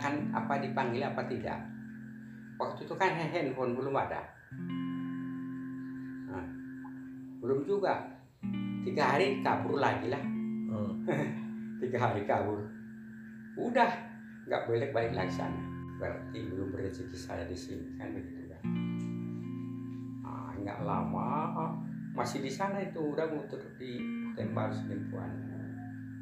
menanyakan apa dipanggil apa tidak. Waktu itu kan handphone belum ada. Nah, belum juga. Tiga hari kabur lagi lah. Hmm. Tiga hari kabur. Udah, nggak boleh balik lagi sana. Berarti belum rezeki saya di sini kan begitu kan. Ah, nggak lama masih di sana itu udah muter di tembak selimpuan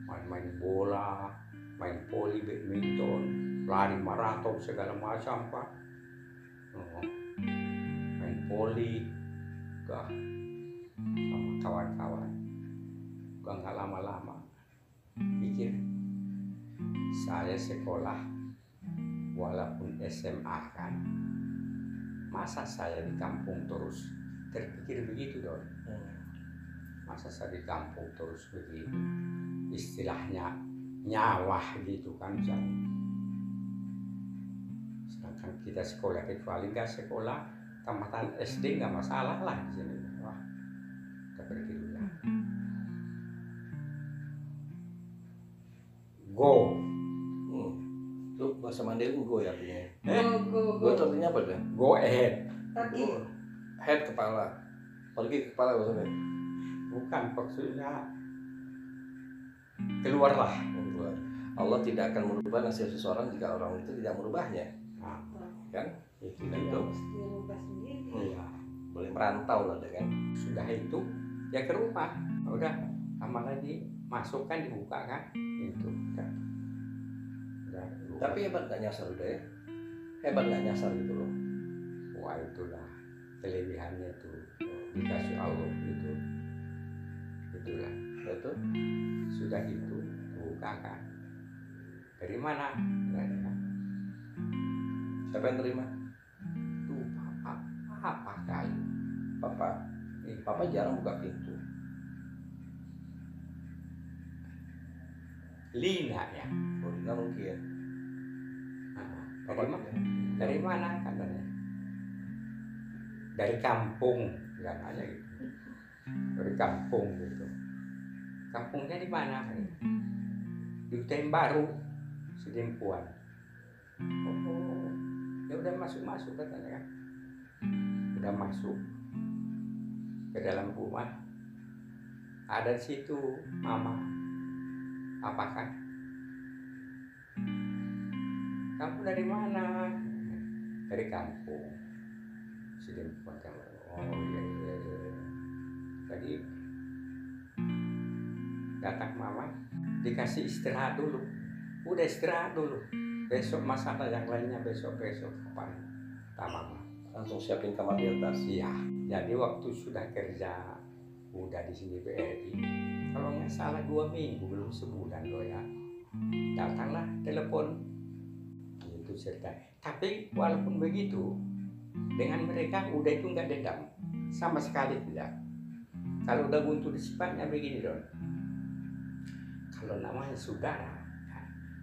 main-main bola main poli badminton lari maraton segala macam pak. Oh, main poli udah sama kawan-kawan. Udah nggak lama-lama. Pikir saya sekolah walaupun SMA kan masa saya di kampung terus? Terpikir begitu dong masa saya di kampung terus begitu? Istilahnya nyawah gitu kan misalnya kita sekolah kecuali nggak sekolah tamatan SD nggak masalah lah di sini wah kita pergi dulu ya go Hmm. Itu bahasa Mandarin go ya artinya. Eh? Go, go, Go go. itu artinya apa tuh? go ahead. Go. Head kepala. Pergi ke kepala maksudnya. bukan maksudnya keluarlah Keluar. Allah tidak akan merubah nasib seseorang jika orang itu tidak merubahnya. Kan? itu dirubah sendiri. Iya. Boleh merantau lah deh kan. sudah itu ya ke rumah udah lama lagi masuk kan dibuka kan itu udah udah buka. Tapi hebat nggak nyasar udah ya. Hebat nggak nyasar gitu loh. wah itulah kelebihannya tuh dikasih Allah gitu itulah Betul. sudah itu buka kan dari mana dari mana Siapa yang terima? tuh apa apa kali Papa. Eh, Papa jarang buka pintu. Lina ya Oh, Dina mungkin. Nah, Papa dari, ma- tidak. dari mana katanya dari kampung bilang aja gitu dari kampung gitu kampungnya di mana di Hutan Baru Sedempuan oh ya udah masuk masuk katanya. Kan udah masuk ke dalam rumah. Ada di situ mama. Apakah? Kamu dari mana? Dari kampung. Sedempuan kamu oh iya iya iya tadi datang mama dikasih istirahat dulu udah istirahat dulu. Besok masalah yang lainnya besok besok kapan? Kata mama Langsung siapin kamar di atas. iya. Jadi waktu sudah kerja udah di sini BRI kalau nggak salah dua minggu belum sebulan loh ya. Datanglah telepon. Itu cerita. Tapi walaupun begitu dengan mereka udah itu nggak dendam. Sama sekali tidak. Kalau udah buntu di sifatnya begini dong kalau namanya saudara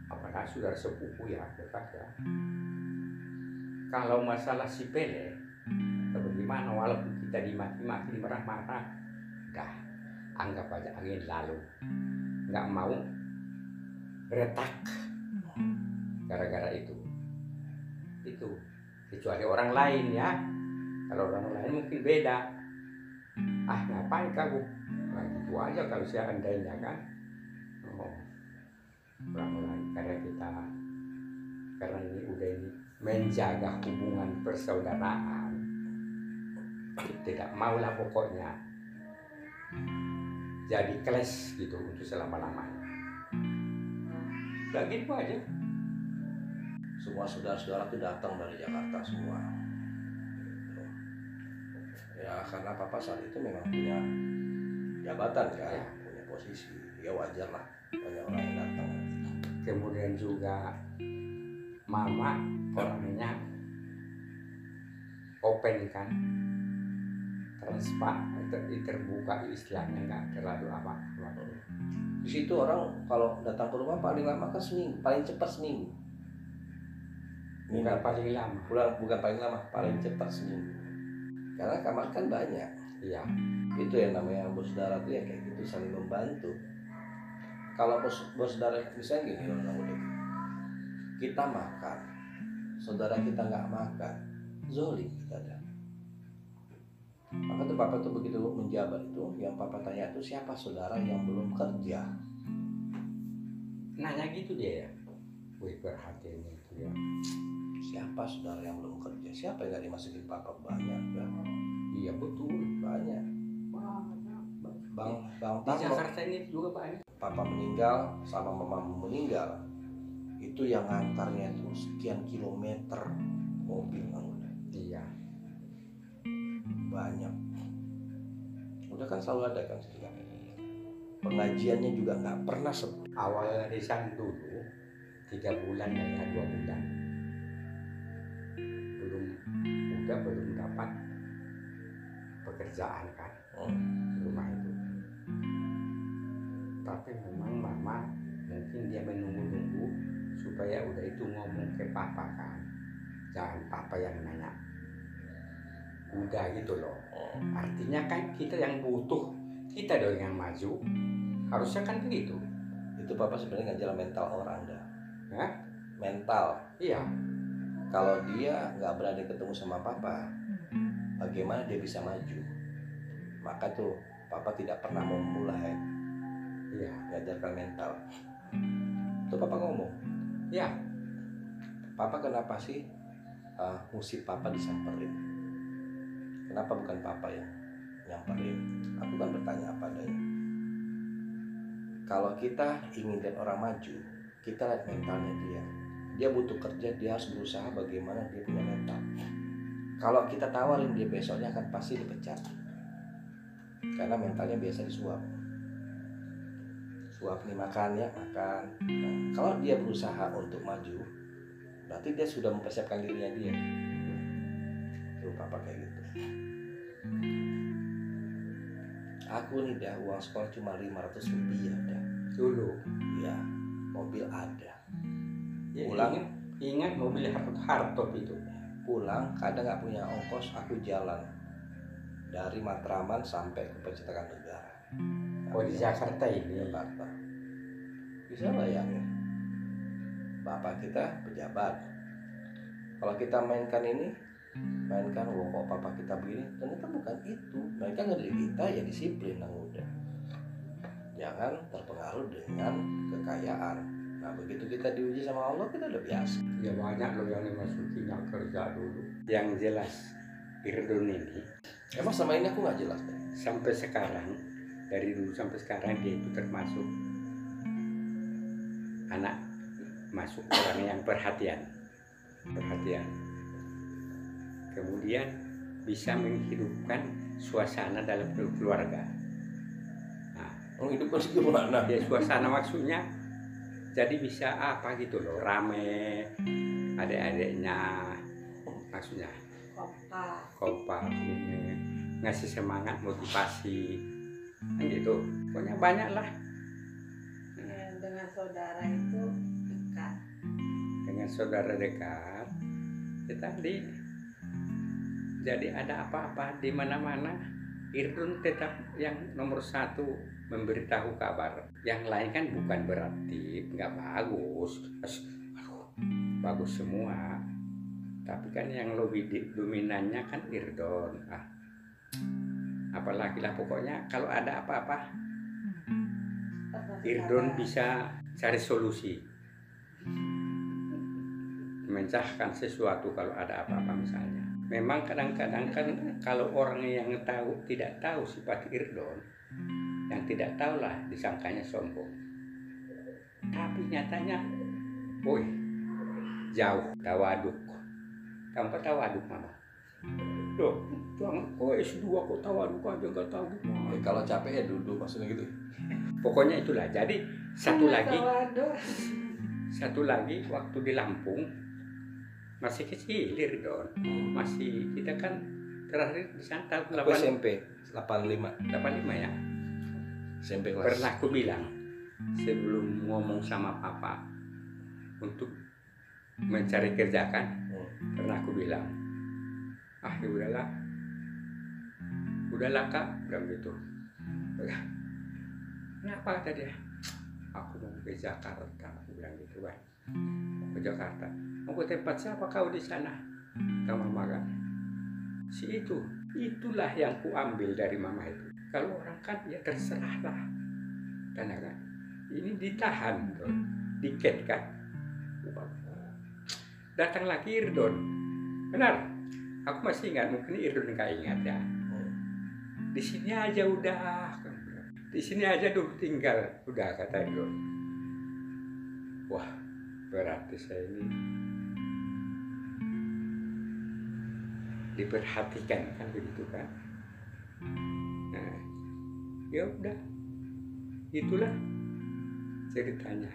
apakah saudara sepupu ya? Dekat ya. Kalau masalah si Pele bagaimana? Walaupun kita dimaki-maki dimarah-marah dah. Anggap aja angin lalu. Nggak mau retak gara-gara itu. Itu. Kecuali orang lain ya. Kalau orang lain mungkin beda. Ah ngapain kamu? Nah, gitu aja kalau seandainya kan. Oh, lain karena kita karena ini udah ini menjaga hubungan persaudaraan tidak maulah pokoknya jadi kelas gitu untuk selama-lamanya udah gitu aja Semua saudara-saudara itu datang dari Jakarta semua. Ya karena papa saat itu memang punya jabatan kan, Ya. punya posisi. Ya wajar lah banyak orang yang datang. Kemudian juga mama orangnya open kan transpa ter- terbuka istilahnya nggak terlalu apa Di situ orang kalau datang ke rumah paling lama kan seminggu, paling cepat seminggu. nggak paling lama pulang bukan paling lama, paling cepat seminggu. Karena kamar kan banyak. iya Itu yang namanya bos saudara tuh ya kayak gitu saling membantu. Kalau bos bos saudara misalnya gini orang kita makan, saudara kita nggak makan, zolim kita ada. Maka tuh papa tuh begitu menjabat itu, yang papa tanya itu siapa saudara yang belum kerja? nanya gitu dia ya wih perhatian itu ya Siapa saudara yang belum kerja? Siapa yang nggak dimasukin papa banyak kan? Bang, bang di Jakarta ini juga banyak papa meninggal sama mama meninggal, itu yang ngantarnya itu sekian kilometer mobil Bang. iya. Banyak. Udah kan selalu ada kan kan pengajiannya juga nggak pernah sepi awal resign dulu tiga bulan ya dua bulan. Belum udah belum dapat pekerjaan kan? Hmm. Tapi memang mama mungkin dia menunggu-nunggu supaya udah itu ngomong ke papa kan. Jangan papa yang nanya. Udah gitu loh. Artinya kan kita yang butuh. Kita dong yang maju. Harusnya kan begitu. Itu papa sebenarnya ngajar mental orang dah Hah? mental. Iya. Kalau dia nggak berani ketemu sama papa bagaimana dia bisa maju? Maka tuh papa tidak pernah mau mulai iya ngajarkan mental. Tuh papa ngomong. Iya papa kenapa sih uh, musik papa disamperin? Kenapa bukan papa yang nyamperin? Aku kan bertanya apa adanya. Kalau kita ingin lihat orang maju kita lihat mentalnya dia. Dia butuh kerja dia harus berusaha bagaimana dia punya mental. Kalau kita tawarin dia besoknya akan pasti dipecat. Karena mentalnya biasa disuap suap nih makan ya makan. Nah, kalau dia berusaha untuk maju berarti dia sudah mempersiapkan dirinya dia. Tuh papa kayak gitu. Aku nih dah uang sekolah cuma 500 rupiah dah. Dulu? Ya mobil ada. Ya, Pulang. ingat, ingat mobil hard hardtop itu. Pulang kadang nggak punya ongkos aku jalan dari Matraman sampai ke percetakan negara oh di Jakarta ini Jakarta. bisa bayangin bapak kita pejabat. Kalau kita mainkan ini mainkan wah kok papa kita begini ternyata bukan itu. Mereka ngedidik kita ya disiplin yang udah jangan terpengaruh dengan kekayaan. Nah begitu kita diuji sama Allah kita udah biasa. Ya banyak loh yang dimasukinya kerja dulu. Yang jelas Irdun ini emang sama ini aku nggak jelas sampai sekarang dari dulu sampai sekarang dia itu termasuk anak masuk orang yang perhatian. Perhatian. Kemudian bisa menghidupkan suasana dalam keluarga. Oh hidup harus gimana ya suasana maksudnya jadi bisa apa gitu loh rame adik-adiknya maksudnya Kompak. kompak ini ngasih semangat motivasi gitu. Pokoknya banyak lah. Ya, dengan saudara itu dekat. dengan saudara dekat ya tadi. Jadi ada apa-apa di mana-mana Irun tetap yang nomor satu memberitahu kabar. Yang lain kan bukan berarti nggak bagus. Aduh, bagus semua. Tapi kan yang lebih dominannya kan Irdon. Ah apalagi lah pokoknya kalau ada apa-apa Irdon bisa cari solusi. Mencahkan sesuatu kalau ada apa-apa misalnya. Memang kadang-kadang kan kalau orang yang tahu tidak tahu sifat Irdon yang tidak tahu lah disangkanya sombong. Tapi nyatanya woi jauh tawaduk. Kamu kok tawaduk mama loh jangan kok S2 kok tawaduk aja nggak tahu. Gimana Ya, kalau capek ya duduk maksudnya gitu. Pokoknya itulah. Jadi satu lagi. satu lagi waktu di Lampung masih kecil Irdon masih kita kan terakhir di sana tahun aku 8, SMP 85 85 ya? SMP kelas. Pernah aku bilang sebelum ngomong sama papa untuk mencari kerja kan Hmm. pernah aku bilang ah ya udahlah. Udahlah kak. Bilang gitu kenapa tadi aku mau ke Jakarta aku bilang gitu kan ke Jakarta. Mau ke tempat siapa kau di sana? Kata mama kan si itu. Itulah yang ku ambil dari mama itu. Kalau orang kan ya terserah lah karena kan ini ditahan tuh diket kan datang lagi Irdon benar aku masih ingat mungkin Irdon nggak ingat ya. Di sini aja udah di sini aja dulu tinggal. Udah kata Irdon wah berarti saya ini diperhatikan kan begitu kan? Nah ya udah. Itulah ceritanya